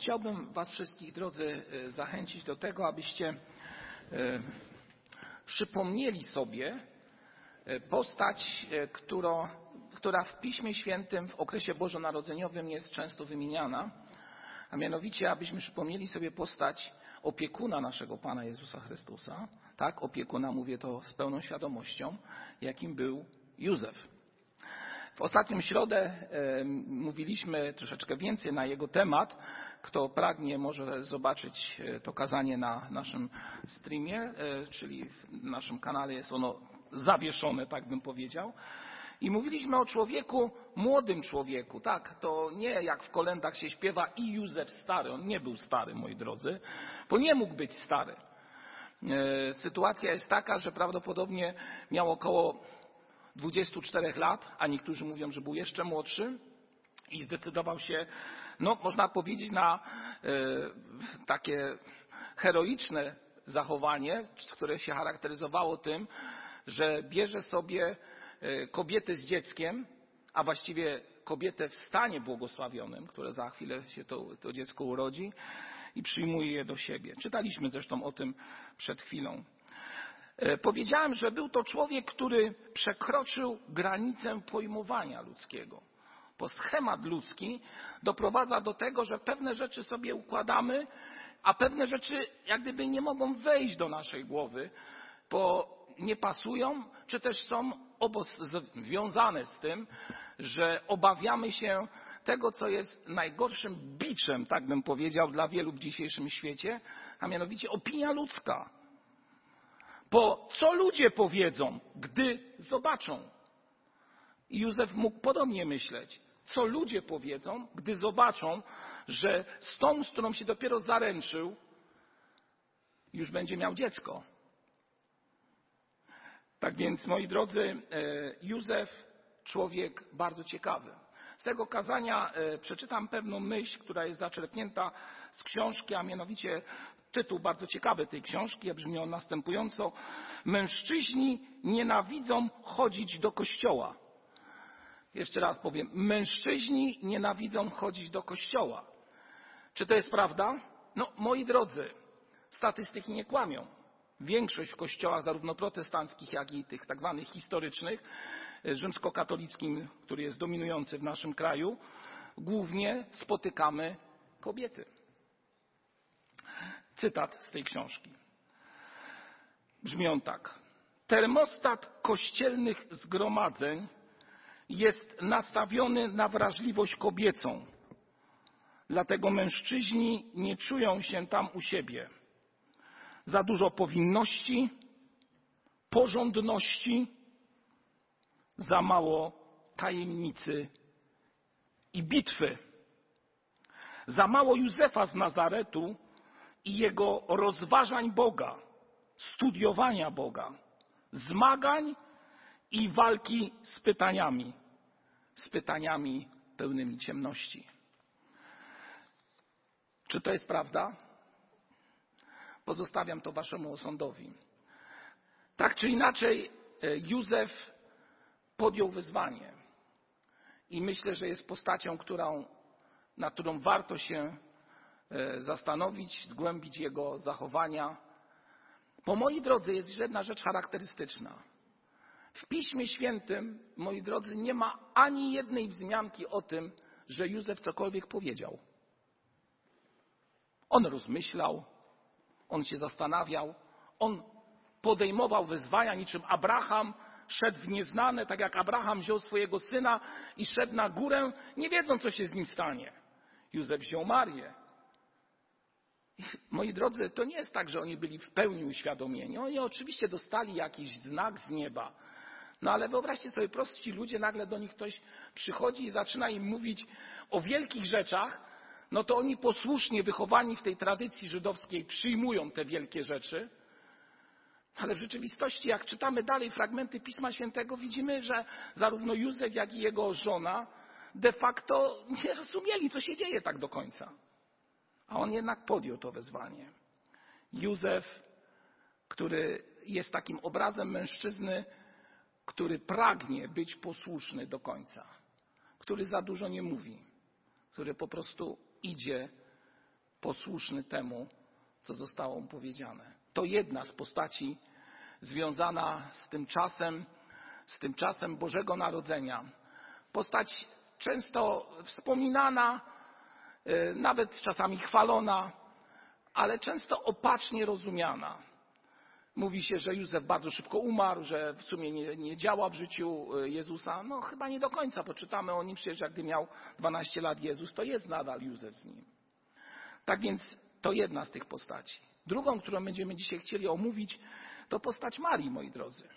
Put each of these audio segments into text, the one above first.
chciałbym Was wszystkich, drodzy, e, zachęcić do tego, abyście e, przypomnieli sobie e, postać, która, która w Piśmie Świętym w okresie bożonarodzeniowym jest często wymieniana, a mianowicie, abyśmy przypomnieli sobie postać opiekuna naszego Pana Jezusa Chrystusa, tak, opiekuna, mówię to z pełną świadomością, jakim był Józef. W ostatnią środę mówiliśmy troszeczkę więcej na jego temat. Kto pragnie, może zobaczyć e, to kazanie na naszym streamie, e, czyli w naszym kanale jest ono zawieszone, tak bym powiedział. I mówiliśmy o człowieku, młodym człowieku. Tak, to nie jak w kolendach się śpiewa i Józef stary. On nie był stary, moi drodzy, bo nie mógł być stary. Sytuacja jest taka, że prawdopodobnie miał około 24 lat, a niektórzy mówią, że był jeszcze młodszy i zdecydował się, no można powiedzieć, na e, takie heroiczne zachowanie, które się charakteryzowało tym, że bierze sobie e, kobietę z dzieckiem, a właściwie kobietę w stanie błogosławionym, które za chwilę się to, to dziecko urodzi i przyjmuje je do siebie. Czytaliśmy zresztą o tym przed chwilą. E, powiedziałem, że był to człowiek, który przekroczył granicę pojmowania ludzkiego. Bo schemat ludzki doprowadza do tego, że pewne rzeczy sobie układamy, a pewne rzeczy jak gdyby nie mogą wejść do naszej głowy, bo nie pasują, czy też są związane z tym, że obawiamy się tego, co jest najgorszym biczem, tak bym powiedział, dla wielu w dzisiejszym świecie, a mianowicie opinia ludzka. Bo co ludzie powiedzą, gdy zobaczą? I Józef mógł podobnie myśleć. Co ludzie powiedzą, gdy zobaczą, że z tą, z którą się dopiero zaręczył, już będzie miał dziecko. Tak więc, moi drodzy, e, Józef, człowiek bardzo ciekawy. Z tego kazania e, przeczytam pewną myśl, która jest zaczerpnięta z książki, a mianowicie Tytuł bardzo ciekawy tej książki brzmi on następująco. Mężczyźni nienawidzą chodzić do kościoła. Jeszcze raz powiem. Mężczyźni nienawidzą chodzić do kościoła. Czy to jest prawda? No, moi drodzy, statystyki nie kłamią. Większość w kościołach, zarówno protestanckich, jak i tych tak zwanych historycznych, rzymskokatolickim, który jest dominujący w naszym kraju, głównie spotykamy kobiety. Cytat z tej książki. Brzmi on tak. Termostat kościelnych zgromadzeń jest nastawiony na wrażliwość kobiecą. Dlatego mężczyźni nie czują się tam u siebie. Za dużo powinności, porządności, za mało tajemnicy i bitwy. Za mało Józefa z Nazaretu, i jego rozważań Boga, studiowania Boga, zmagań i walki z pytaniami, z pytaniami pełnymi ciemności. Czy to jest prawda? Pozostawiam to waszemu osądowi. Tak czy inaczej, e, Józef podjął wyzwanie. I myślę, że jest postacią, którą, na którą warto się E, zastanowić, zgłębić jego zachowania. Po moi drodze jest jedna rzecz charakterystyczna. W Piśmie Świętym, moi drodzy, nie ma ani jednej wzmianki o tym, że Józef cokolwiek powiedział. On rozmyślał, on się zastanawiał, on podejmował wyzwania niczym Abraham, szedł w nieznane, tak jak Abraham wziął swojego syna i szedł na górę, nie wiedząc, co się z nim stanie. Józef wziął Marię, moi drodzy, to nie jest tak, że oni byli w pełni uświadomieni. Oni oczywiście dostali jakiś znak z nieba. No ale wyobraźcie sobie, prości ludzie, nagle do nich ktoś przychodzi i zaczyna im mówić o wielkich rzeczach, no to oni posłusznie wychowani w tej tradycji żydowskiej przyjmują te wielkie rzeczy. Ale w rzeczywistości, jak czytamy dalej fragmenty Pisma Świętego, widzimy, że zarówno Józef, jak i jego żona de facto nie rozumieli, co się dzieje tak do końca. A on jednak podjął to wezwanie. Józef, który jest takim obrazem mężczyzny, który pragnie być posłuszny do końca, który za dużo nie mówi, który po prostu idzie posłuszny temu, co zostało mu powiedziane. To jedna z postaci związana z tym czasem, z tym czasem Bożego Narodzenia. Postać często wspominana, y, nawet czasami chwalona, ale często opacznie rozumiana. Mówi się, że Józef bardzo szybko umarł, że w sumie nie, nie, działa w życiu y, Jezusa. No chyba nie do końca, poczytamy o nim przecież, jak gdy miał 12 lat Jezus, to jest nadal Józef z nim. Tak więc to jedna z tych postaci. Drugą, którą będziemy dzisiaj chcieli omówić, to postać Marii, moi drodzy.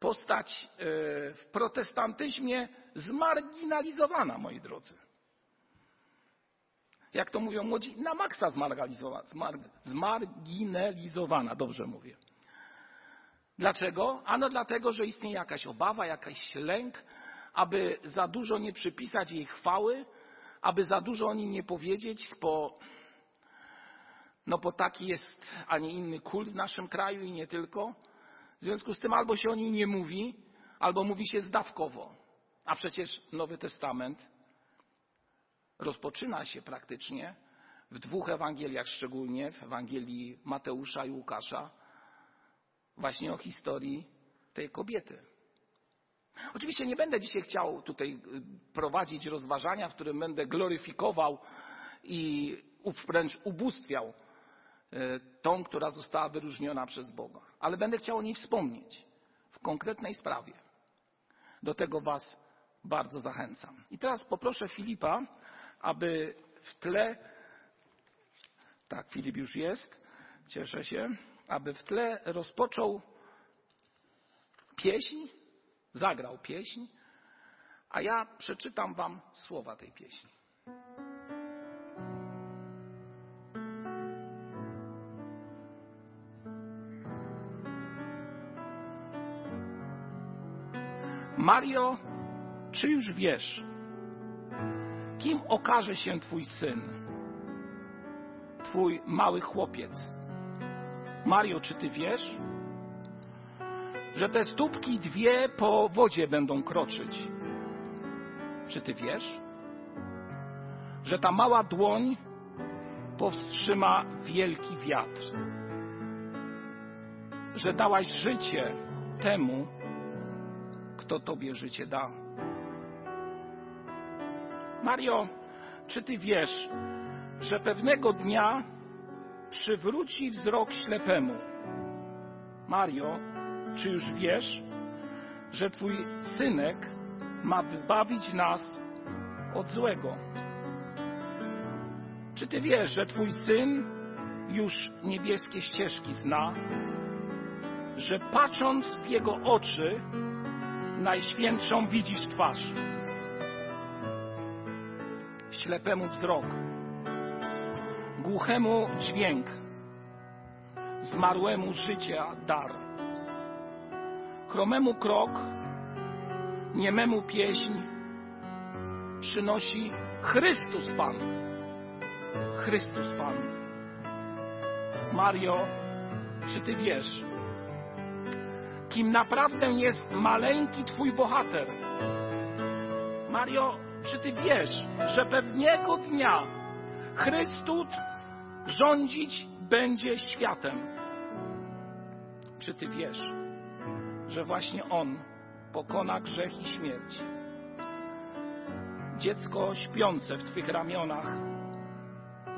Postać y, w protestantyzmie zmarginalizowana, moi drodzy jak to mówią młodzi, na maksa zmarginalizowana, dobrze mówię. Dlaczego? Ano dlatego, że istnieje jakaś obawa, jakiś lęk, aby za dużo nie przypisać jej chwały, aby za dużo o niej nie powiedzieć, bo, no bo taki jest, a nie inny kult w naszym kraju i nie tylko. W związku z tym albo się o niej nie mówi, albo mówi się zdawkowo. A przecież Nowy Testament rozpoczyna się praktycznie w dwóch Ewangeliach, szczególnie w Ewangelii Mateusza i Łukasza, właśnie o historii tej kobiety. Oczywiście nie będę dzisiaj chciał tutaj y, prowadzić rozważania, w którym będę gloryfikował i wręcz ubóstwiał y, tą, która została wyróżniona przez Boga. Ale będę chciał o niej wspomnieć w konkretnej sprawie. Do tego Was bardzo zachęcam. I teraz poproszę Filipa, aby w tle, tak Filip już jest, cieszę się, aby w tle rozpoczął pieśń, zagrał pieśń, a ja przeczytam wam słowa tej pieśni. Mario, czy już wiesz, kim okaże się Twój syn, Twój mały chłopiec. Mario, czy Ty wiesz, że te stópki dwie po wodzie będą kroczyć? Czy Ty wiesz, że ta mała dłoń powstrzyma wielki wiatr? Że dałaś życie temu, kto Tobie życie da. Mario, czy ty wiesz, że pewnego dnia przywróci wzrok ślepemu? Mario, czy już wiesz, że twój synek ma wybawić nas od złego? Czy ty wiesz, że twój syn już niebieskie ścieżki zna? Że patrząc w jego oczy, najświętszą widzisz twarz? Ślepemu wzrok, głuchemu dźwięk, zmarłemu życia dar, chromemu krok, niememu pieśń przynosi Chrystus Pan. Chrystus Pan. Mario, czy ty wiesz, kim naprawdę jest maleńki twój bohater? Mario, czy ty wiesz, że pewnego dnia Chrystus rządzić będzie światem? Czy ty wiesz, że właśnie On pokona grzech i śmierć? Dziecko śpiące w Twych ramionach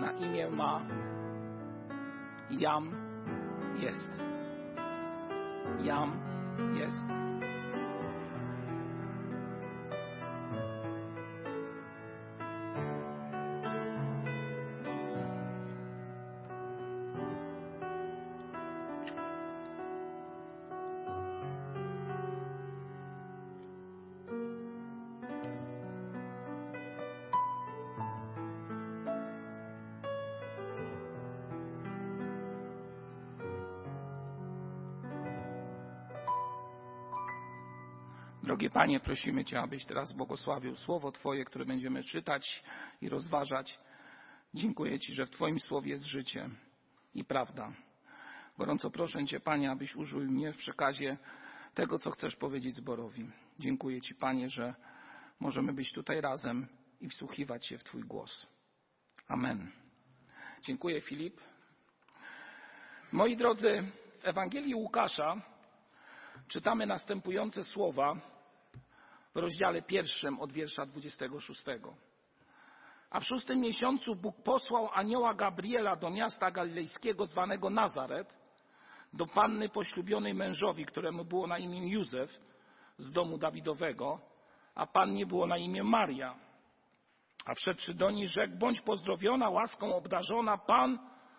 na imię ma Jam jest. Jam jest. Drogie Panie, prosimy Cię, abyś teraz błogosławił Słowo Twoje, które będziemy czytać i rozważać. Dziękuję Ci, że w Twoim Słowie jest życie i prawda. Gorąco proszę Cię, Panie, abyś użył mnie w przekazie tego, co chcesz powiedzieć zborowi. Dziękuję Ci, Panie, że możemy być tutaj razem i wsłuchiwać się w Twój głos. Amen. Dziękuję, Filip. Moi drodzy, w Ewangelii Łukasza czytamy następujące słowa w rozdziale pierwszym od wiersza 26. A w szóstym miesiącu Bóg posłał anioła Gabriela do miasta galilejskiego zwanego Nazaret, do panny poślubionej mężowi, któremu było na imię Józef z domu Dawidowego, a pannie było na imię Maria. A wszedłszy do niej rzekł, bądź pozdrowiona, łaską obdarzona, Pan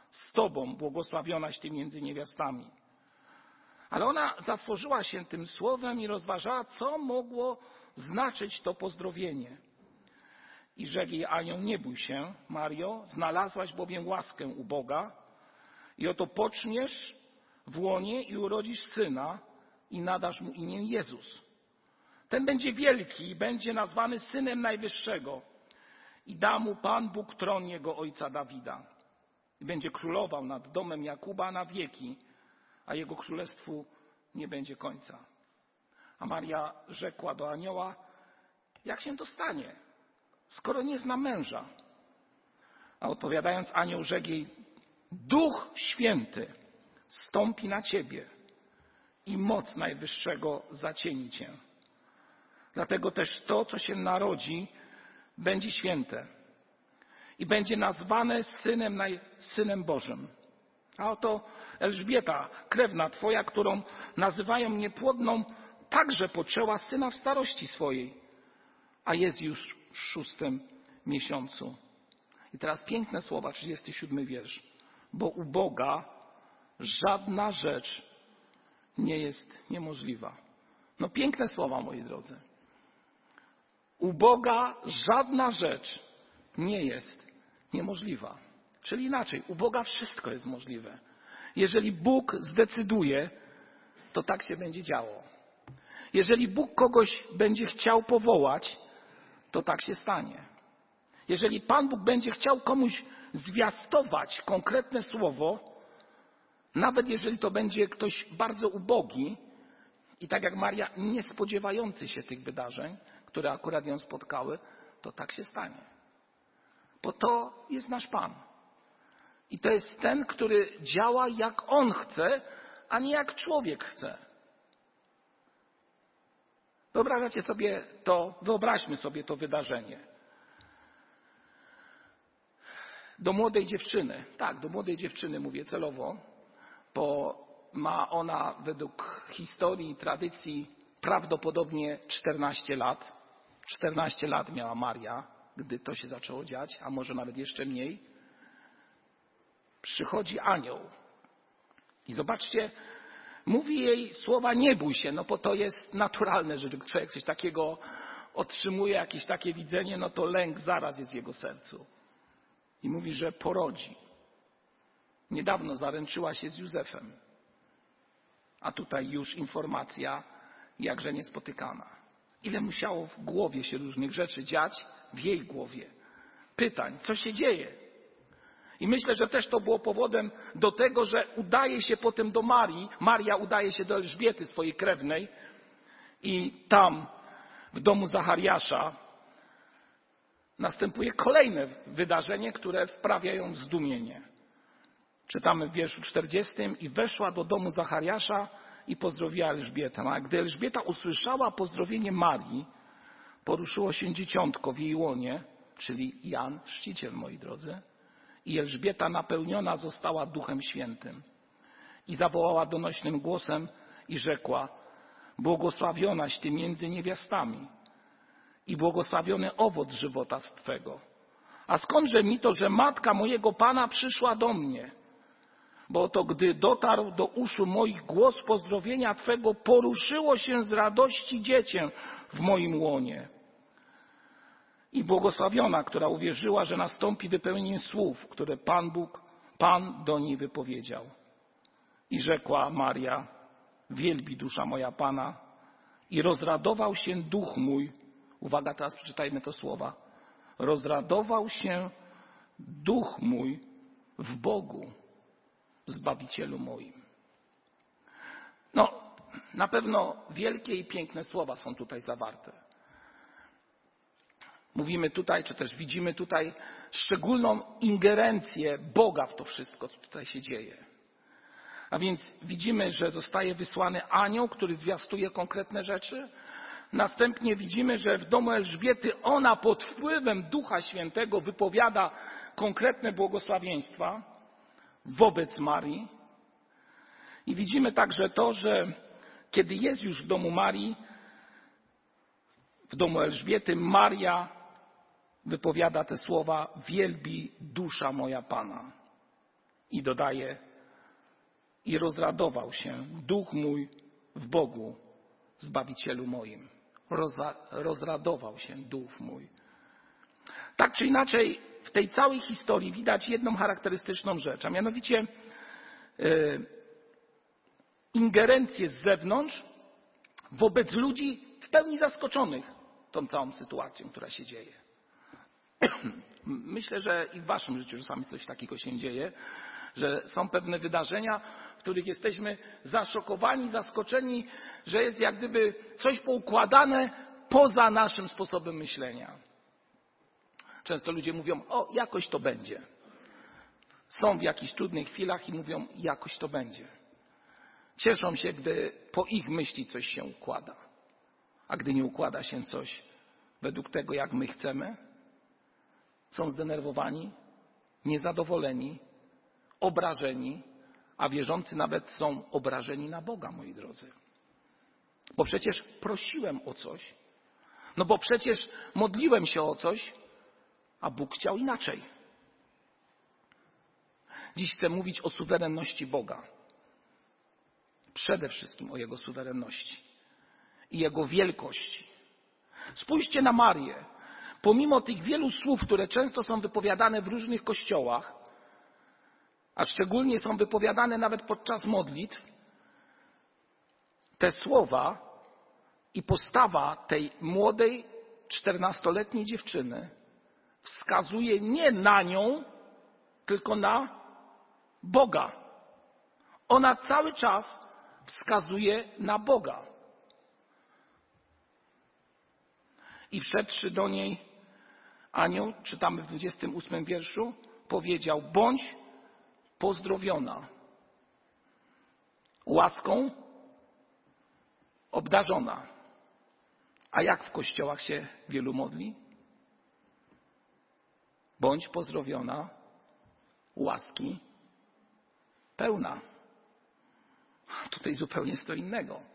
z Tobą, błogosławionaś Ty między niewiastami. Ale ona zatworzyła się tym słowem i rozważała, co mogło znaczyć to pozdrowienie. I rzekł jej anioł, nie bój się, Mario, znalazłaś bowiem łaskę u Boga i oto poczniesz w łonie i urodzisz syna i nadasz mu imię Jezus. Ten będzie wielki i będzie nazwany Synem Najwyższego i da mu Pan Bóg tron jego ojca Dawida. I będzie królował nad domem Jakuba na wieki, a jego królestwu nie będzie końca. A Maria rzekła do anioła, jak się to stanie, skoro nie zna męża? A odpowiadając anioł rzekł jej, Duch Święty stąpi na ciebie i moc Najwyższego zacieni cię. Dlatego też to, co się narodzi, będzie święte i będzie nazwane synem, synem Bożym. A oto Elżbieta, krewna Twoja, którą nazywają niepłodną, także poczęła syna w starości swojej, a jest już w szóstym miesiącu. I teraz piękne słowa, 37 wiersz. Bo u Boga żadna rzecz nie jest niemożliwa. No piękne słowa, moi drodzy. U Boga żadna rzecz nie jest niemożliwa. Czyli inaczej, u Boga wszystko jest możliwe. Jeżeli Bóg zdecyduje, to tak się będzie działo. Jeżeli Bóg kogoś będzie chciał powołać, to tak się stanie. Jeżeli Pan Bóg będzie chciał komuś zwiastować konkretne słowo, nawet jeżeli to będzie ktoś bardzo ubogi i tak jak Maria, nie spodziewający się tych wydarzeń, które akurat ją spotkały, to tak się stanie. Bo to jest nasz Pan. I to jest ten, który działa jak On chce, a nie jak człowiek chce. Wyobrażacie sobie to, wyobraźmy sobie to wydarzenie. Do młodej dziewczyny, tak, do młodej dziewczyny mówię celowo, bo ma ona według historii i tradycji prawdopodobnie 14 lat. 14 lat miała Maria, gdy to się zaczęło dziać, a może nawet jeszcze mniej. Przychodzi anioł. I zobaczcie, mówi jej słowa nie bój się, no bo to jest naturalne, że człowiek coś takiego otrzymuje, jakieś takie widzenie, no to lęk zaraz jest w jego sercu. I mówi, że porodzi. Niedawno zaręczyła się z Józefem. A tutaj już informacja jakże niespotykana. Ile musiało w głowie się różnych rzeczy dziać, w jej głowie. Pytań, co się dzieje? I myślę, że też to było powodem do tego, że udaje się potem do Marii, Maria udaje się do Elżbiety, swojej krewnej, i tam, w domu Zachariasza, następuje kolejne wydarzenie, które wprawia ją w zdumienie. Czytamy w wierszu 40. I weszła do domu Zachariasza i pozdrowiła Elżbietę. A gdy Elżbieta usłyszała pozdrowienie Marii, poruszyło się dzieciątko w jej łonie, czyli Jan, chrzciciel, moi drodzy. I Elżbieta napełniona została Duchem Świętym. I zawołała donośnym głosem i rzekła, błogosławionaś Ty między niewiastami i błogosławiony owoc żywota Twego. A skądże mi to, że matka mojego Pana przyszła do mnie? bo to gdy dotarł do uszu moich głos pozdrowienia Twego, poruszyło się z radości dziecię w moim łonie. I błogosławiona, która uwierzyła, że nastąpi wypełnienie słów, które Pan Bóg, Pan do niej wypowiedział. I rzekła Maria, wielbi dusza moja Pana, i rozradował się duch mój. Uwaga, teraz przeczytajmy to słowa. Rozradował się duch mój w Bogu, Zbawicielu moim. No, na pewno wielkie i piękne słowa są tutaj zawarte. Mówimy tutaj, czy też widzimy tutaj szczególną ingerencję Boga w to wszystko, co tutaj się dzieje. A więc widzimy, że zostaje wysłany anioł, który zwiastuje konkretne rzeczy. Następnie widzimy, że w domu Elżbiety ona pod wpływem Ducha Świętego wypowiada konkretne błogosławieństwa wobec Marii. I widzimy także to, że kiedy jest już w domu Marii, w domu Elżbiety, Maria wypowiada te słowa: Wielbi dusza moja Pana. I dodaje: I rozradował się duch mój w Bogu, zbawicielu moim. Roza, rozradował się duch mój. Tak czy inaczej, w tej całej historii widać jedną charakterystyczną rzecz, a mianowicie yy, ingerencję z zewnątrz wobec ludzi w pełni zaskoczonych tą całą sytuacją, która się dzieje. Myślę, że i w waszym życiu czasami coś takiego się dzieje, że są pewne wydarzenia, w których jesteśmy zaszokowani, zaskoczeni, że jest jak gdyby coś poukładane poza naszym sposobem myślenia. Często ludzie mówią, o, jakoś to będzie. Są w jakichś trudnych chwilach i mówią, jakoś to będzie. Cieszą się, gdy po ich myśli coś się układa. A gdy nie układa się coś według tego, jak my chcemy, są zdenerwowani, niezadowoleni, obrażeni, a wierzący nawet są obrażeni na Boga, moi drodzy. Bo przecież prosiłem o coś, no bo przecież modliłem się o coś, a Bóg chciał inaczej. Dziś chcę mówić o suwerenności Boga. Przede wszystkim o Jego suwerenności i Jego wielkości. Spójrzcie na Marię. Pomimo tych wielu słów, które często są wypowiadane w różnych kościołach, a szczególnie są wypowiadane nawet podczas modlitw, te słowa i postawa tej młodej, czternastoletniej dziewczyny wskazuje nie na nią, tylko na Boga. Ona cały czas wskazuje na Boga. I wszedłszy do niej anioł, czytamy w 28 wierszu, powiedział: Bądź pozdrowiona, łaską obdarzona. A jak w kościołach się wielu modli? Bądź pozdrowiona, łaski pełna. Tutaj zupełnie jest to innego.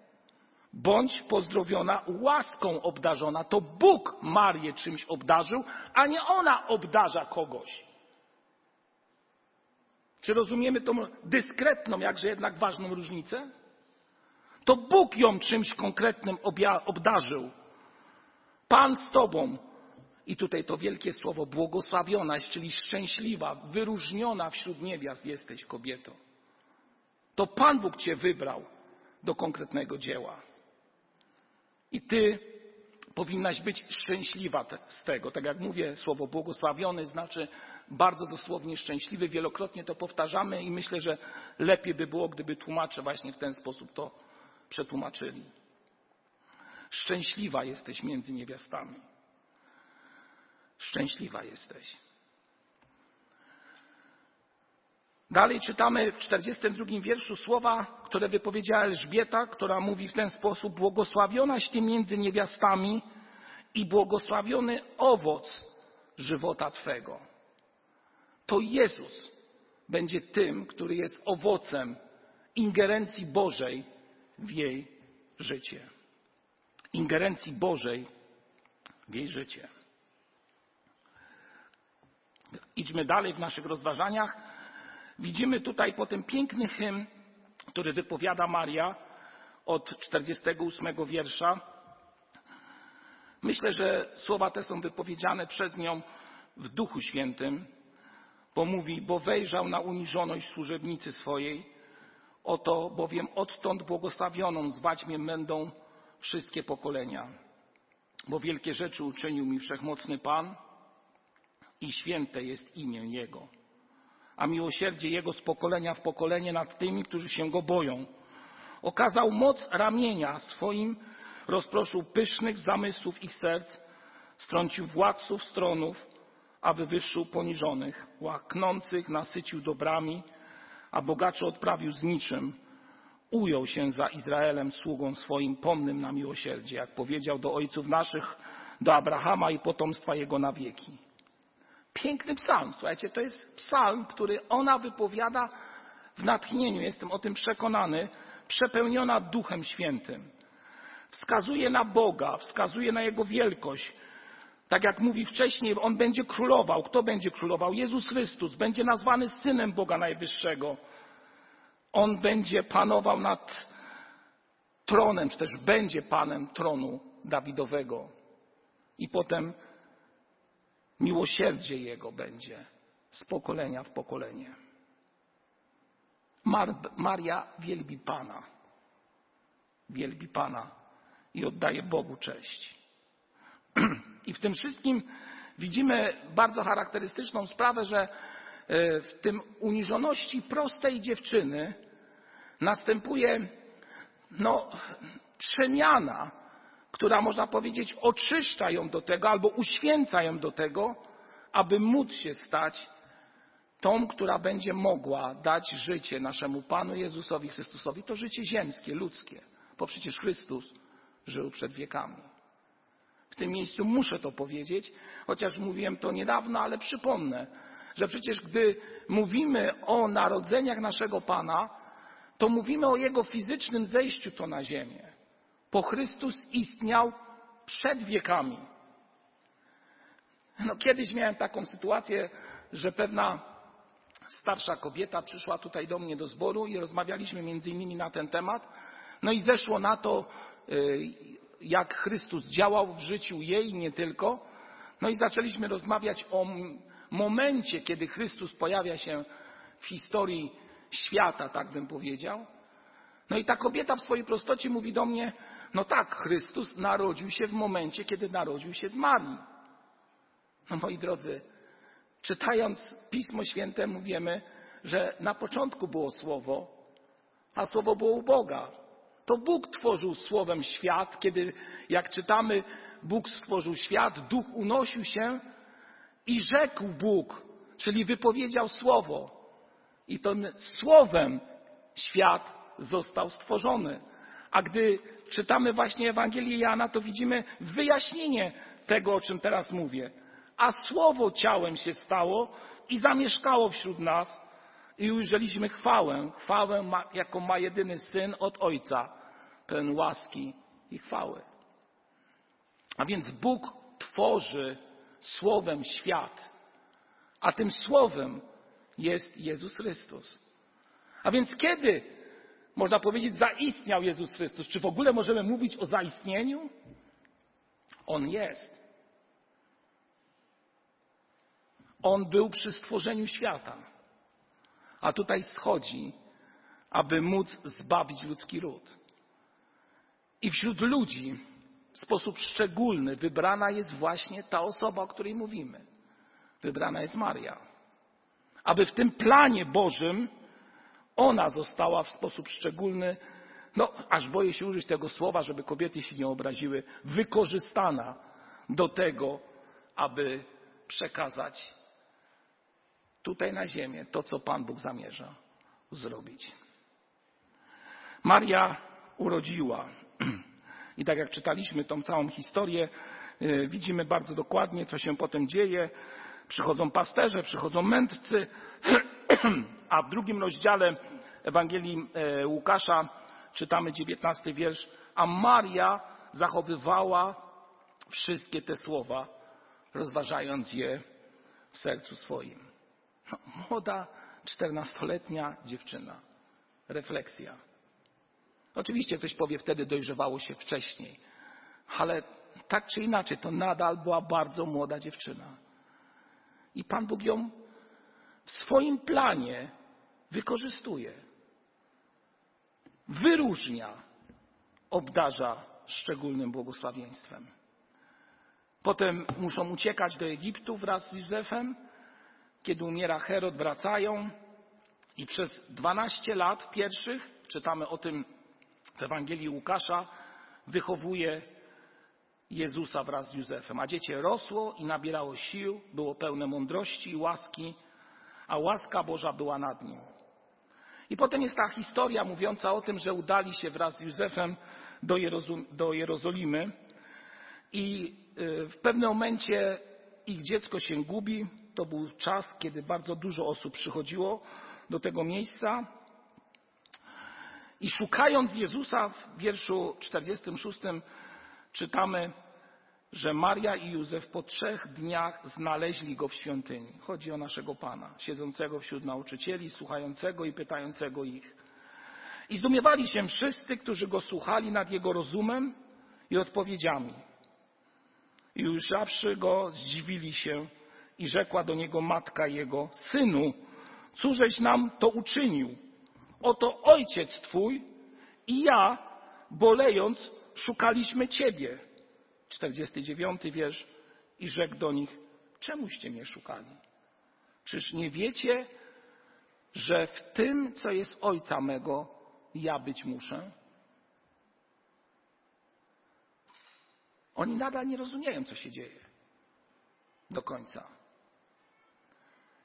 Bądź pozdrowiona, łaską obdarzona. To Bóg Marię czymś obdarzył, a nie ona obdarza kogoś. Czy rozumiemy tą dyskretną, jakże jednak ważną różnicę? To Bóg ją czymś konkretnym obdarzył. Pan z Tobą. I tutaj to wielkie słowo błogosławiona, czyli szczęśliwa, wyróżniona wśród niewiast jesteś kobietą. To Pan Bóg Cię wybrał do konkretnego dzieła. I Ty powinnaś być szczęśliwa z tego. Tak jak mówię, słowo błogosławiony znaczy bardzo dosłownie szczęśliwy. Wielokrotnie to powtarzamy i myślę, że lepiej by było, gdyby tłumacze właśnie w ten sposób to przetłumaczyli. Szczęśliwa jesteś między niewiastami. Szczęśliwa jesteś. Dalej czytamy w 42 wierszu słowa, które wypowiedziała Elżbieta, która mówi w ten sposób: Błogosławionaś ty między niewiastami i błogosławiony owoc żywota twego. To Jezus będzie tym, który jest owocem ingerencji Bożej w jej życie. Ingerencji Bożej w jej życie. Idźmy dalej w naszych rozważaniach. Widzimy tutaj potem piękny hymn, który wypowiada Maria od 48 wiersza. Myślę, że słowa te są wypowiedziane przez nią w Duchu Świętym, bo mówi, bo wejrzał na uniżoność służebnicy swojej, oto bowiem odtąd błogosławioną zwać mnie będą wszystkie pokolenia. Bo wielkie rzeczy uczynił mi wszechmocny Pan i święte jest imię Jego a miłosierdzie Jego z pokolenia w pokolenie nad tymi, którzy się Go boją. Okazał moc ramienia swoim, rozproszył pysznych zamysłów ich serc, strącił władców stronów, a wywyższył poniżonych, łaknących nasycił dobrami, a bogaczy odprawił z niczym. Ujął się za Izraelem sługą swoim, pomnym na miłosierdzie, jak powiedział do ojców naszych, do Abrahama i potomstwa jego na wieki. Piękny psalm, słuchajcie, to jest psalm, który ona wypowiada w natchnieniu, jestem o tym przekonany, przepełniona Duchem Świętym. Wskazuje na Boga, wskazuje na Jego wielkość. Tak jak mówi wcześniej, On będzie królował. Kto będzie królował? Jezus Chrystus. Będzie nazwany Synem Boga Najwyższego. On będzie panował nad tronem, czy też będzie Panem tronu Dawidowego. I potem miłosierdzie Jego będzie z pokolenia w pokolenie. Mar Maria wielbi Pana. Wielbi Pana i oddaje Bogu cześć. I w tym wszystkim widzimy bardzo charakterystyczną sprawę, że e, w tym uniżoności prostej dziewczyny następuje no, przemiana, która można powiedzieć oczyszcza ją do tego albo uświęca ją do tego, aby móc się stać tą, która będzie mogła dać życie naszemu Panu Jezusowi Chrystusowi. To życie ziemskie, ludzkie, bo przecież Chrystus żył przed wiekami. W tym miejscu muszę to powiedzieć, chociaż mówiłem to niedawno, ale przypomnę, że przecież gdy mówimy o narodzeniach naszego Pana, to mówimy o Jego fizycznym zejściu to na ziemię. Bo Chrystus istniał przed wiekami. No, kiedyś miałem taką sytuację, że pewna starsza kobieta przyszła tutaj do mnie do zboru i rozmawialiśmy między innymi na ten temat. No i zeszło na to, y, jak Chrystus działał w życiu jej, nie tylko. No i zaczęliśmy rozmawiać o momencie, kiedy Chrystus pojawia się w historii świata, tak bym powiedział. No i ta kobieta w swojej prostocie mówi do mnie, no tak, Chrystus narodził się w momencie, kiedy narodził się z Marii. No moi drodzy, czytając Pismo Święte wiemy, że na początku było Słowo, a Słowo było u Boga. To Bóg tworzył Słowem świat, kiedy, jak czytamy, Bóg stworzył świat, duch unosił się i rzekł Bóg, czyli wypowiedział Słowo. I tym Słowem świat został stworzony. A gdy czytamy właśnie Ewangelię Jana, to widzimy wyjaśnienie tego, o czym teraz mówię. A Słowo ciałem się stało i zamieszkało wśród nas i ujrzeliśmy chwałę, chwałę, jaką ma jedyny Syn od Ojca, pełen łaski i chwały. A więc Bóg tworzy Słowem świat, a tym Słowem jest Jezus Chrystus. A więc kiedy, można powiedzieć, zaistniał Jezus Chrystus? Czy w ogóle możemy mówić o zaistnieniu? On jest. On był przy stworzeniu świata, a tutaj schodzi, aby móc zbawić ludzki ród. I wśród ludzi w sposób szczególny wybrana jest właśnie ta osoba, o której mówimy. Wybrana jest Maria. Aby w tym planie Bożym ona została w sposób szczególny, no aż boję się użyć tego słowa, żeby kobiety się nie obraziły, wykorzystana do tego, aby przekazać tutaj na ziemię to, co Pan Bóg zamierza zrobić. Maria urodziła. I tak jak czytaliśmy tą całą historię, y, widzimy bardzo dokładnie, co się potem dzieje. Przychodzą pasterze, przychodzą mędrcy, a w drugim rozdziale Ewangelii e, Łukasza czytamy dziewiętnasty wiersz, a Maria zachowywała wszystkie te słowa, rozważając je w sercu swoim. No, młoda, czternastoletnia dziewczyna. Refleksja. Oczywiście ktoś powie, wtedy dojrzewało się wcześniej, ale tak czy inaczej to nadal była bardzo młoda dziewczyna. I Pan Bóg ją w swoim planie wykorzystuje. Wyróżnia, obdarza szczególnym błogosławieństwem. Potem muszą uciekać do Egiptu wraz z Józefem. Kiedy umiera Herod, wracają i przez 12 lat pierwszych, czytamy o tym w Ewangelii Łukasza, wychowuje Jezusa wraz z Józefem. A dziecię rosło i nabierało sił, było pełne mądrości i łaski, a łaska Boża była nad nim. I potem jest ta historia mówiąca o tym, że udali się wraz z Józefem do, do Jerozolimy i y, w pewnym momencie ich dziecko się gubi. To był czas, kiedy bardzo dużo osób przychodziło do tego miejsca. I szukając Jezusa w wierszu 46 czytamy, że Maria i Józef po trzech dniach znaleźli go w świątyni. Chodzi o naszego Pana, siedzącego wśród nauczycieli, słuchającego i pytającego ich. I zdumiewali się wszyscy, którzy go słuchali nad jego rozumem i odpowiedziami. I ujrzawszy go, zdziwili się i rzekła do niego matka jego, synu, cóżeś nam to uczynił? Oto ojciec twój i ja, bolejąc, szukaliśmy ciebie. 49 wiersz. I rzekł do nich, czemuście mnie szukali? Czyż nie wiecie, że w tym, co jest ojca mego, ja być muszę? Oni nadal nie rozumieją, co się dzieje do końca.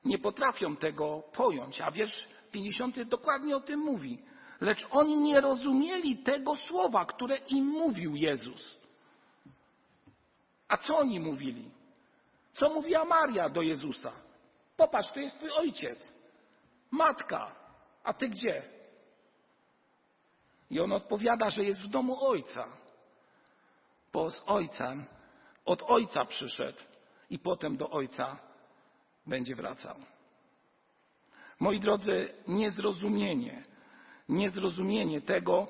Nie potrafią tego pojąć, a wiersz 50 dokładnie o tym mówi. Lecz oni nie rozumieli tego słowa, które im mówił Jezus. A co oni mówili? Co mówiła Maria do Jezusa? Popatrz, to jest twój ojciec, matka, a ty gdzie? I on odpowiada, że jest w domu ojca, bo z ojcem, od ojca przyszedł i potem do ojca będzie wracał. Moi drodzy, niezrozumienie, niezrozumienie tego,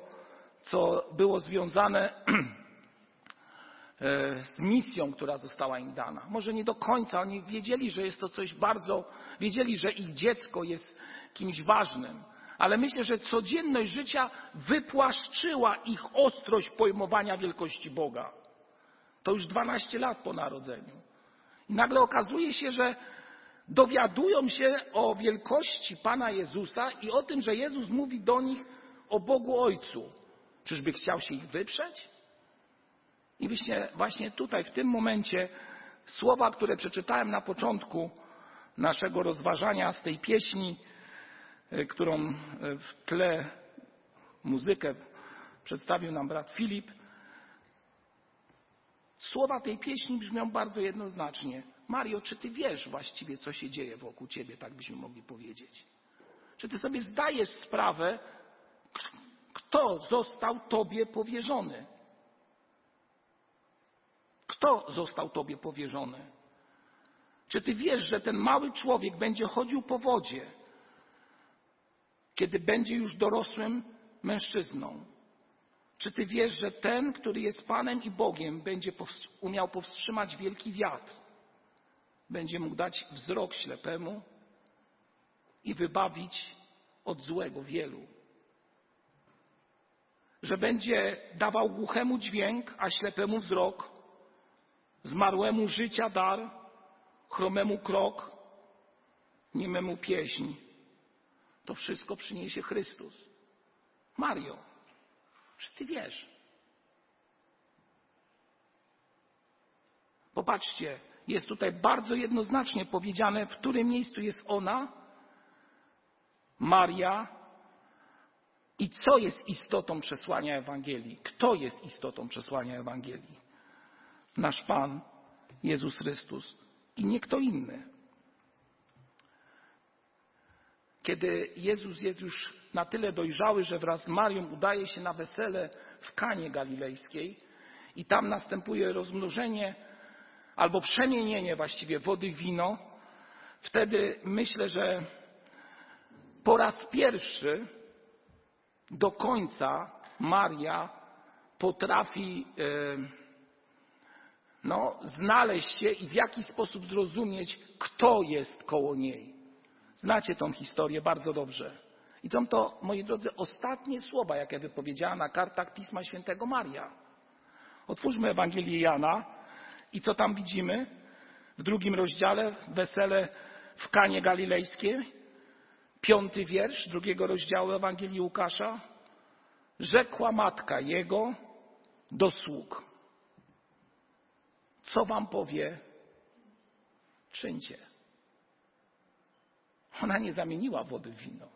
co było związane z misją, która została im dana. Może nie do końca, oni wiedzieli, że jest to coś bardzo, wiedzieli, że ich dziecko jest kimś ważnym, ale myślę, że codzienność życia wypłaszczyła ich ostrość pojmowania wielkości Boga. To już 12 lat po narodzeniu. I nagle okazuje się, że dowiadują się o wielkości Pana Jezusa i o tym, że Jezus mówi do nich o Bogu Ojcu. Czyżby chciał się ich wyprzeć? I właśnie, tutaj, w tym momencie, słowa, które przeczytałem na początku naszego rozważania z tej pieśni, e, którą e, w tle muzykę przedstawił nam brat Filip, słowa tej pieśni brzmią bardzo jednoznacznie. Mario, czy ty wiesz właściwie, co się dzieje wokół ciebie, tak byśmy mogli powiedzieć? Czy ty sobie zdajesz sprawę, kto został tobie powierzony? Kto został tobie powierzony? Czy ty wiesz, że ten mały człowiek będzie chodził po wodzie, kiedy będzie już dorosłym mężczyzną? Czy ty wiesz, że ten, który jest Panem i Bogiem, będzie umiał powstrzymać wielki wiatr? będzie mógł dać wzrok ślepemu i wybawić od złego wielu. Że będzie dawał głuchemu dźwięk, a ślepemu wzrok, zmarłemu życia dar, chromemu krok, niememu pieśń. To wszystko przyniesie Chrystus. Mario, czy ty wiesz? Popatrzcie, jest tutaj bardzo jednoznacznie powiedziane, w którym miejscu jest ona, Maria, i co jest istotą przesłania Ewangelii. Kto jest istotą przesłania Ewangelii? Nasz Pan, Jezus Chrystus i nie kto inny. Kiedy Jezus jest już na tyle dojrzały, że wraz z Marią udaje się na wesele w Kanie Galilejskiej i tam następuje rozmnożenie albo przemienienie właściwie wody w wino, wtedy myślę, że po raz pierwszy do końca Maria potrafi e, no, znaleźć się i w jaki sposób zrozumieć, kto jest koło niej. Znacie tą historię bardzo dobrze. I są to, moi drodzy, ostatnie słowa, jakie wypowiedziała na kartach Pisma Świętego Maria. Otwórzmy Ewangelię Jana, i co tam widzimy? W drugim rozdziale, wesele w Kanie Galilejskiej, piąty wiersz drugiego rozdziału Ewangelii Łukasza. Rzekła matka jego do sług. Co wam powie, czyńcie. Ona nie zamieniła wody w wino.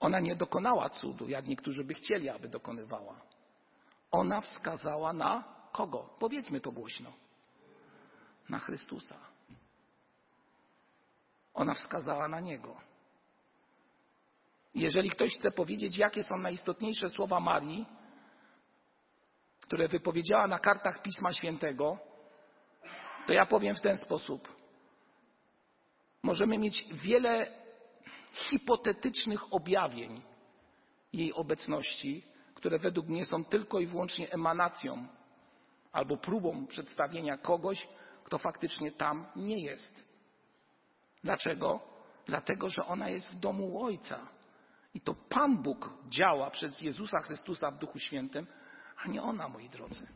Ona nie dokonała cudu, jak niektórzy by chcieli, aby dokonywała. Ona wskazała na kogo? Powiedzmy to głośno. Na Chrystusa. Ona wskazała na Niego. Jeżeli ktoś chce powiedzieć, jakie są najistotniejsze słowa Marii, które wypowiedziała na kartach Pisma Świętego, to ja powiem w ten sposób. Możemy mieć wiele hipotetycznych objawień jej obecności, które według mnie są tylko i wyłącznie emanacją albo próbą przedstawienia kogoś, kto faktycznie tam nie jest. Dlaczego? Dlatego, że ona jest w domu Ojca. I to Pan Bóg działa przez Jezusa Chrystusa w Duchu Świętym, a nie ona, moi drodzy.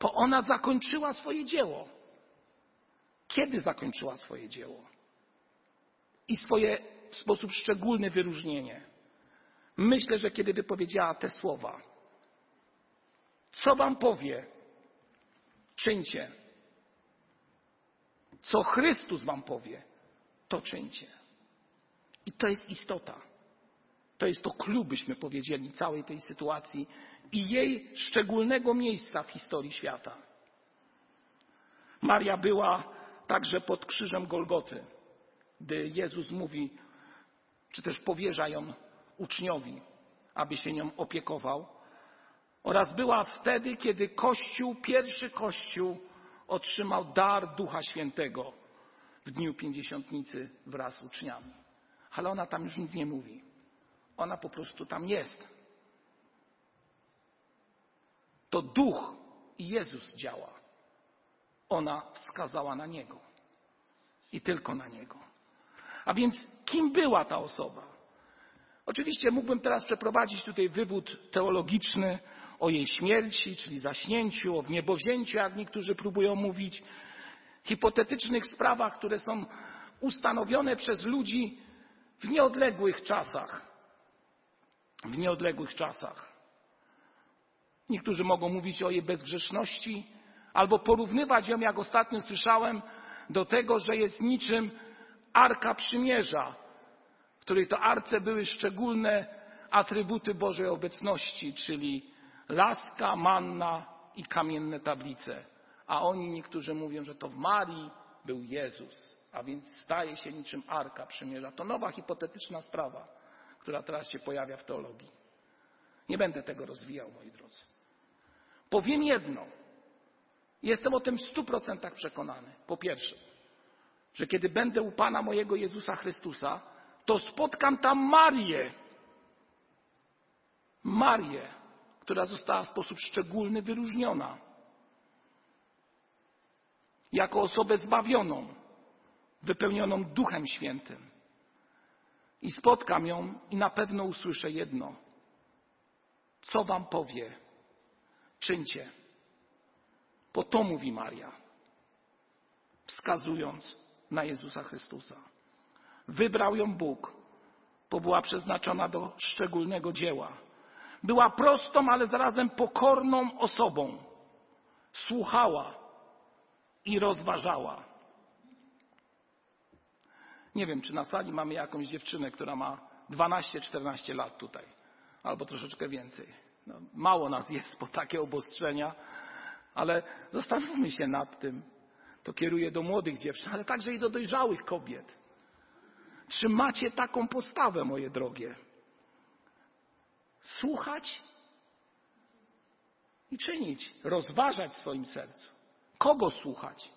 Bo ona zakończyła swoje dzieło. Kiedy zakończyła swoje dzieło? I swoje w sposób szczególny wyróżnienie. Myślę, że kiedy wypowiedziała te słowa, co wam powie, czyńcie. Co Chrystus wam powie, to czyńcie. I to jest istota. To jest to klucz, byśmy powiedzieli, całej tej sytuacji i jej szczególnego miejsca w historii świata. Maria była także pod krzyżem Golgoty, gdy Jezus mówi, czy też powierza ją uczniowi, aby się nią opiekował. Oraz była wtedy, kiedy Kościół, pierwszy Kościół, otrzymał dar Ducha Świętego w dniu pięćdziesiątnicy wraz z uczniami. Ale ona tam już nic nie mówi. Ona po prostu tam jest. To Duch i Jezus działa. Ona wskazała na Niego. I tylko na Niego. A więc kim była ta osoba? Oczywiście mógłbym teraz przeprowadzić tutaj wywód teologiczny o jej śmierci, czyli zaśnięciu, o wniebowzięciu, jak niektórzy próbują mówić, hipotetycznych sprawach, które są ustanowione przez ludzi w nieodległych czasach. W nieodległych czasach. Niektórzy mogą mówić o jej bezgrzeszności, albo porównywać ją, jak ostatnio słyszałem, do tego, że jest niczym Arka Przymierza, w której to arce były szczególne atrybuty Bożej obecności, czyli laska, manna i kamienne tablice. A oni niektórzy mówią, że to w Marii był Jezus, a więc staje się niczym Arka Przymierza. To nowa hipotetyczna sprawa, która teraz się pojawia w teologii. Nie będę tego rozwijał, moi drodzy. Powiem jedno. Jestem o tym w stu procentach przekonany. Po pierwsze, że kiedy będę u Pana mojego Jezusa Chrystusa, to spotkam tam Marię. Marię, która została w sposób szczególny wyróżniona. Jako osobę zbawioną, wypełnioną Duchem Świętym. I spotkam ją i na pewno usłyszę jedno. Co wam powie? Czyńcie. Bo to mówi Maria, wskazując na Jezusa Chrystusa. Wybrał ją Bóg, bo była przeznaczona do szczególnego dzieła. Była prostą, ale zarazem pokorną osobą. Słuchała i rozważała. Nie wiem, czy na sali mamy jakąś dziewczynę, która ma 12-14 lat tutaj, albo troszeczkę więcej. No, mało nas jest po takie obostrzenia, ale zastanówmy się nad tym. To kieruje do młodych dziewczyn, ale także i do dojrzałych kobiet. Czy macie taką postawę, moje drogie? Słuchać i czynić, rozważać w swoim sercu. Kogo słuchać?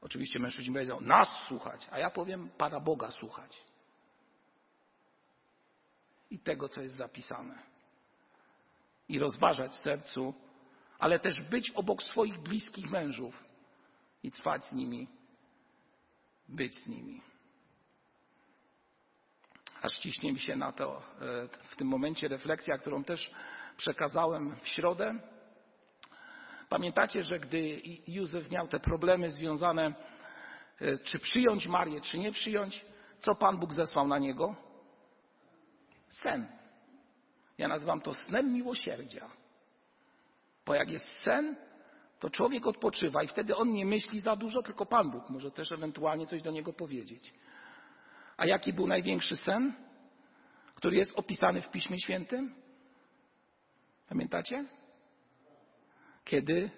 Oczywiście mężczyźni powiedzą, nas słuchać, a ja powiem, Pana Boga słuchać. I tego, co jest zapisane. I rozważać w sercu, ale też być obok swoich bliskich mężów i trwać z nimi, być z nimi. Aż ciśnie mi się na to e, w tym momencie refleksja, którą też przekazałem w środę. Pamiętacie, że gdy Józef miał te problemy związane, e, czy przyjąć Marię, czy nie przyjąć, co Pan Bóg zesłał na niego? Sen. Ja nazywam to snem miłosierdzia. Bo jak jest sen, to człowiek odpoczywa i wtedy on nie myśli za dużo, tylko Pan Bóg może też ewentualnie coś do niego powiedzieć. A jaki był największy sen, który jest opisany w Piśmie Świętym? Pamiętacie? Kiedy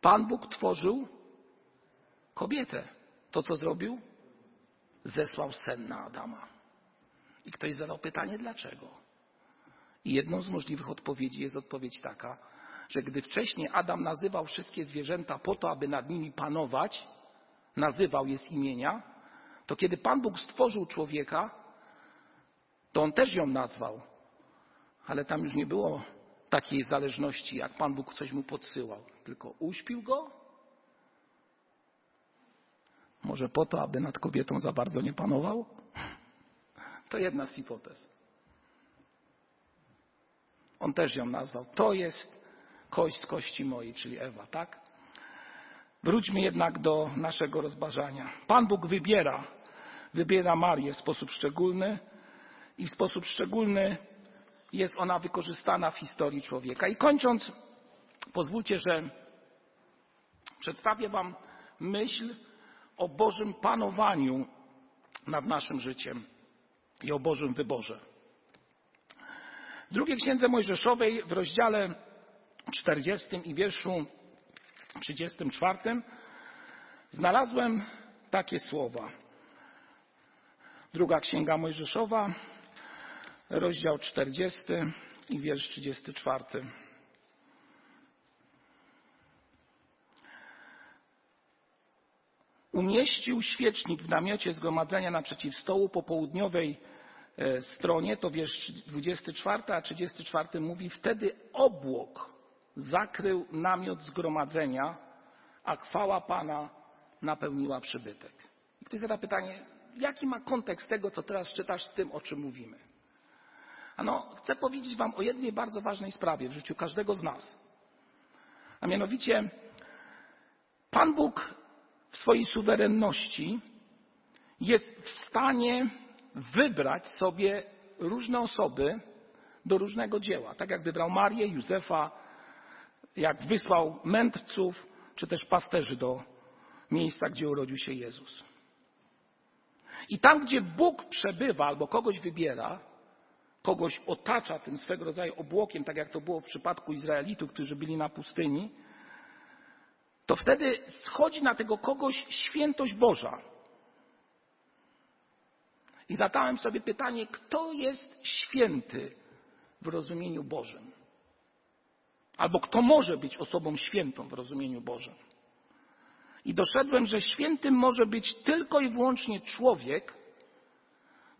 Pan Bóg tworzył kobietę. To, co zrobił? Zesłał sen na Adama. I ktoś zadał pytanie, dlaczego? I jedną z możliwych odpowiedzi jest odpowiedź taka, że gdy wcześniej Adam nazywał wszystkie zwierzęta po to, aby nad nimi panować, nazywał je z imienia, to kiedy Pan Bóg stworzył człowieka, to on też ją nazwał. Ale tam już nie było takiej zależności, jak Pan Bóg coś mu podsyłał. Tylko uśpił go. Może po to, aby nad kobietą za bardzo nie panował? To jedna z hipotez. On też ją nazwał. To jest kość kości mojej, czyli Ewa, tak? Wróćmy jednak do naszego rozważania. Pan Bóg wybiera, wybiera Marię w sposób szczególny i w sposób szczególny jest ona wykorzystana w historii człowieka. I kończąc, pozwólcie, że przedstawię Wam myśl o Bożym panowaniu nad naszym życiem i o Bożym wyborze. W drugiej księdze Mojżeszowej w rozdziale 40 i wierszu 34 znalazłem takie słowa. Druga księga Mojżeszowa, rozdział 40 i wiersz 34. Umieścił świecznik w namiocie zgromadzenia naprzeciw stołu po południowej stronie, to wiersz 24, a 34 mówi, wtedy obłok zakrył namiot zgromadzenia, a chwała Pana napełniła przybytek. I ktoś zada pytanie, jaki ma kontekst tego, co teraz czytasz z tym, o czym mówimy? Ano, chcę powiedzieć Wam o jednej bardzo ważnej sprawie w życiu każdego z nas. A mianowicie, Pan Bóg w swojej suwerenności jest w stanie wybrać sobie różne osoby do różnego dzieła. Tak jak wybrał Marię, Józefa, jak wysłał mędrców, czy też pasterzy do miejsca, gdzie urodził się Jezus. I tam, gdzie Bóg przebywa albo kogoś wybiera, kogoś otacza tym swego rodzaju obłokiem, tak jak to było w przypadku Izraelitów, którzy byli na pustyni, to wtedy schodzi na tego kogoś świętość Boża. I zadałem sobie pytanie, kto jest święty w rozumieniu Bożym? Albo kto może być osobą świętą w rozumieniu Bożym? I doszedłem, że świętym może być tylko i wyłącznie człowiek,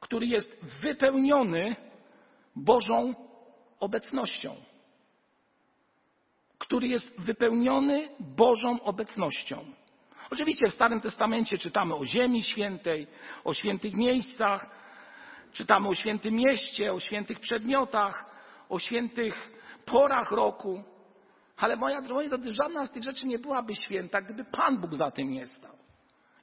który jest wypełniony Bożą obecnością, który jest wypełniony Bożą obecnością. Oczywiście w Starym Testamencie czytamy o Ziemi Świętej, o świętych miejscach, czytamy o świętym mieście, o świętych przedmiotach, o świętych porach roku. Ale moja, moi drodzy, żadna z tych rzeczy nie byłaby święta, gdyby Pan Bóg za tym nie stał.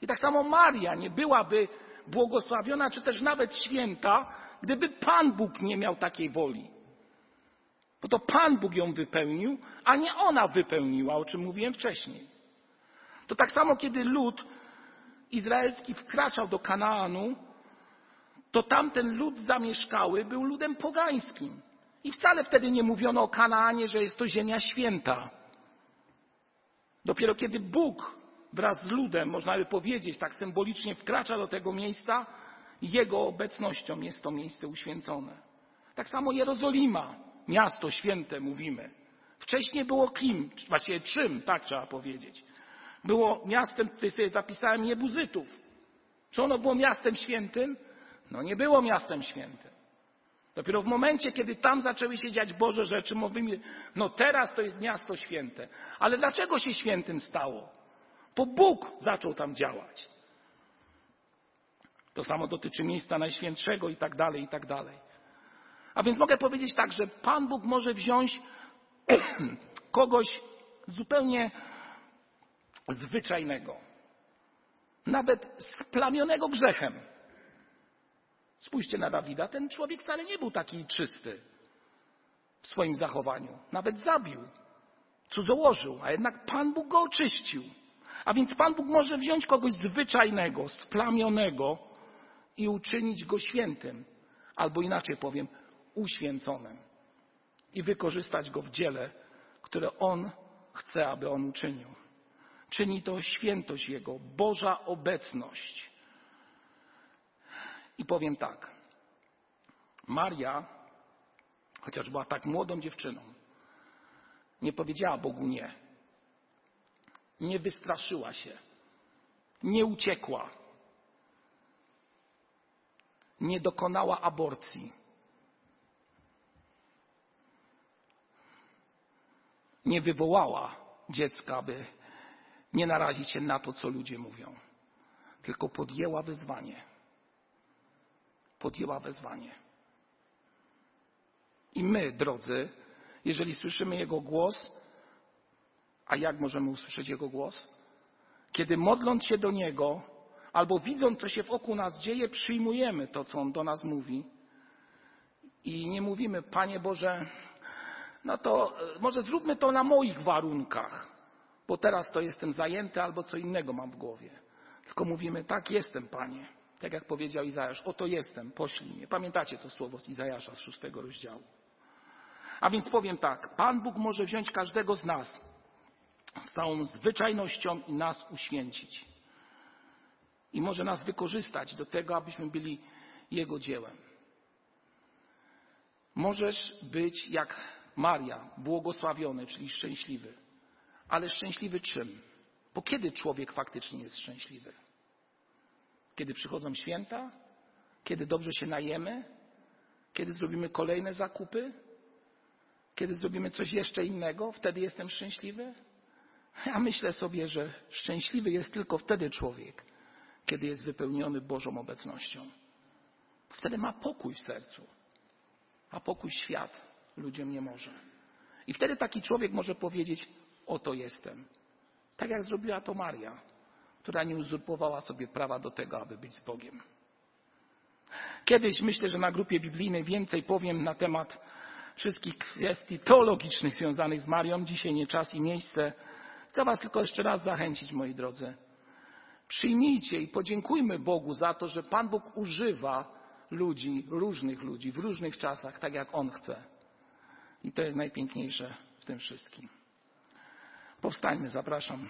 I tak samo Maria nie byłaby błogosławiona, czy też nawet święta, gdyby Pan Bóg nie miał takiej woli. Bo to Pan Bóg ją wypełnił, a nie ona wypełniła, o czym mówiłem wcześniej. To tak samo, kiedy lud izraelski wkraczał do Kanaanu, to tamten lud zamieszkały był ludem pogańskim. I wcale wtedy nie mówiono o Kanaanie, że jest to ziemia święta. Dopiero kiedy Bóg wraz z ludem, można by powiedzieć, tak symbolicznie wkracza do tego miejsca, jego obecnością jest to miejsce uświęcone. Tak samo Jerozolima, miasto święte mówimy. Wcześniej było kim, właściwie czym, tak trzeba powiedzieć. Było miastem, tutaj sobie zapisałem, Jebuzytów. Czy ono było miastem świętym? No nie było miastem świętym. Dopiero w momencie, kiedy tam zaczęły się dziać Boże rzeczy, mówimy, no teraz to jest miasto święte. Ale dlaczego się świętym stało? Bo Bóg zaczął tam działać. To samo dotyczy miejsca najświętszego i tak dalej, i tak dalej. A więc mogę powiedzieć tak, że Pan Bóg może wziąć kogoś zupełnie zwyczajnego, nawet splamionego grzechem. Spójrzcie na Dawida, ten człowiek wcale nie był taki czysty w swoim zachowaniu. Nawet zabił. cudzołożył, a jednak Pan Bóg go oczyścił. A więc Pan Bóg może wziąć kogoś zwyczajnego, splamionego i uczynić go świętym, albo inaczej powiem, uświęconym i wykorzystać go w dziele, które On chce, aby On uczynił. Czyni to świętość Jego, Boża obecność. I powiem tak. Maria, chociaż była tak młodą dziewczyną, nie powiedziała Bogu nie. Nie wystraszyła się. Nie uciekła. Nie dokonała aborcji. Nie wywołała dziecka, aby nie narazić się na to, co ludzie mówią. Tylko podjęła wyzwanie. Podjęła wezwanie. I my, drodzy, jeżeli słyszymy Jego głos, a jak możemy usłyszeć Jego głos? Kiedy modląc się do Niego, albo widząc, co się wokół nas dzieje, przyjmujemy to, co On do nas mówi. I nie mówimy, Panie Boże, no to e, może zróbmy to na moich warunkach, bo teraz to jestem zajęty albo co innego mam w głowie. Tylko mówimy, tak jestem, Panie. Tak jak powiedział Izajasz, oto jestem, poślij mnie. Pamiętacie to słowo z Izajasza z szóstego rozdziału. A więc powiem tak, Pan Bóg może wziąć każdego z nas z całą zwyczajnością i nas uświęcić. I może nas wykorzystać do tego, abyśmy byli Jego dziełem. Możesz być jak Maria, błogosławiony, czyli szczęśliwy. Ale szczęśliwy czym? Bo kiedy człowiek faktycznie jest szczęśliwy? Kiedy przychodzą święta? Kiedy dobrze się najemy? Kiedy zrobimy kolejne zakupy? Kiedy zrobimy coś jeszcze innego, wtedy jestem szczęśliwy? Ja myślę sobie, że szczęśliwy jest tylko wtedy człowiek, kiedy jest wypełniony Bożą obecnością. Wtedy ma pokój w sercu, a pokój świat ludziom nie może. I wtedy taki człowiek może powiedzieć: Oto jestem. Tak jak zrobiła to Maria, która nie uzurpowała sobie prawa do tego, aby być z Bogiem. Kiedyś myślę, że na grupie biblijnej więcej powiem na temat wszystkich kwestii teologicznych związanych z Marią. Dzisiaj nie czas i miejsce. Chcę Was tylko jeszcze raz zachęcić, moi drodzy. Przyjmijcie i podziękujmy Bogu za to, że Pan Bóg używa ludzi, różnych ludzi, w różnych czasach, tak jak On chce. I to jest najpiękniejsze w tym wszystkim. Powstańmy, zapraszam.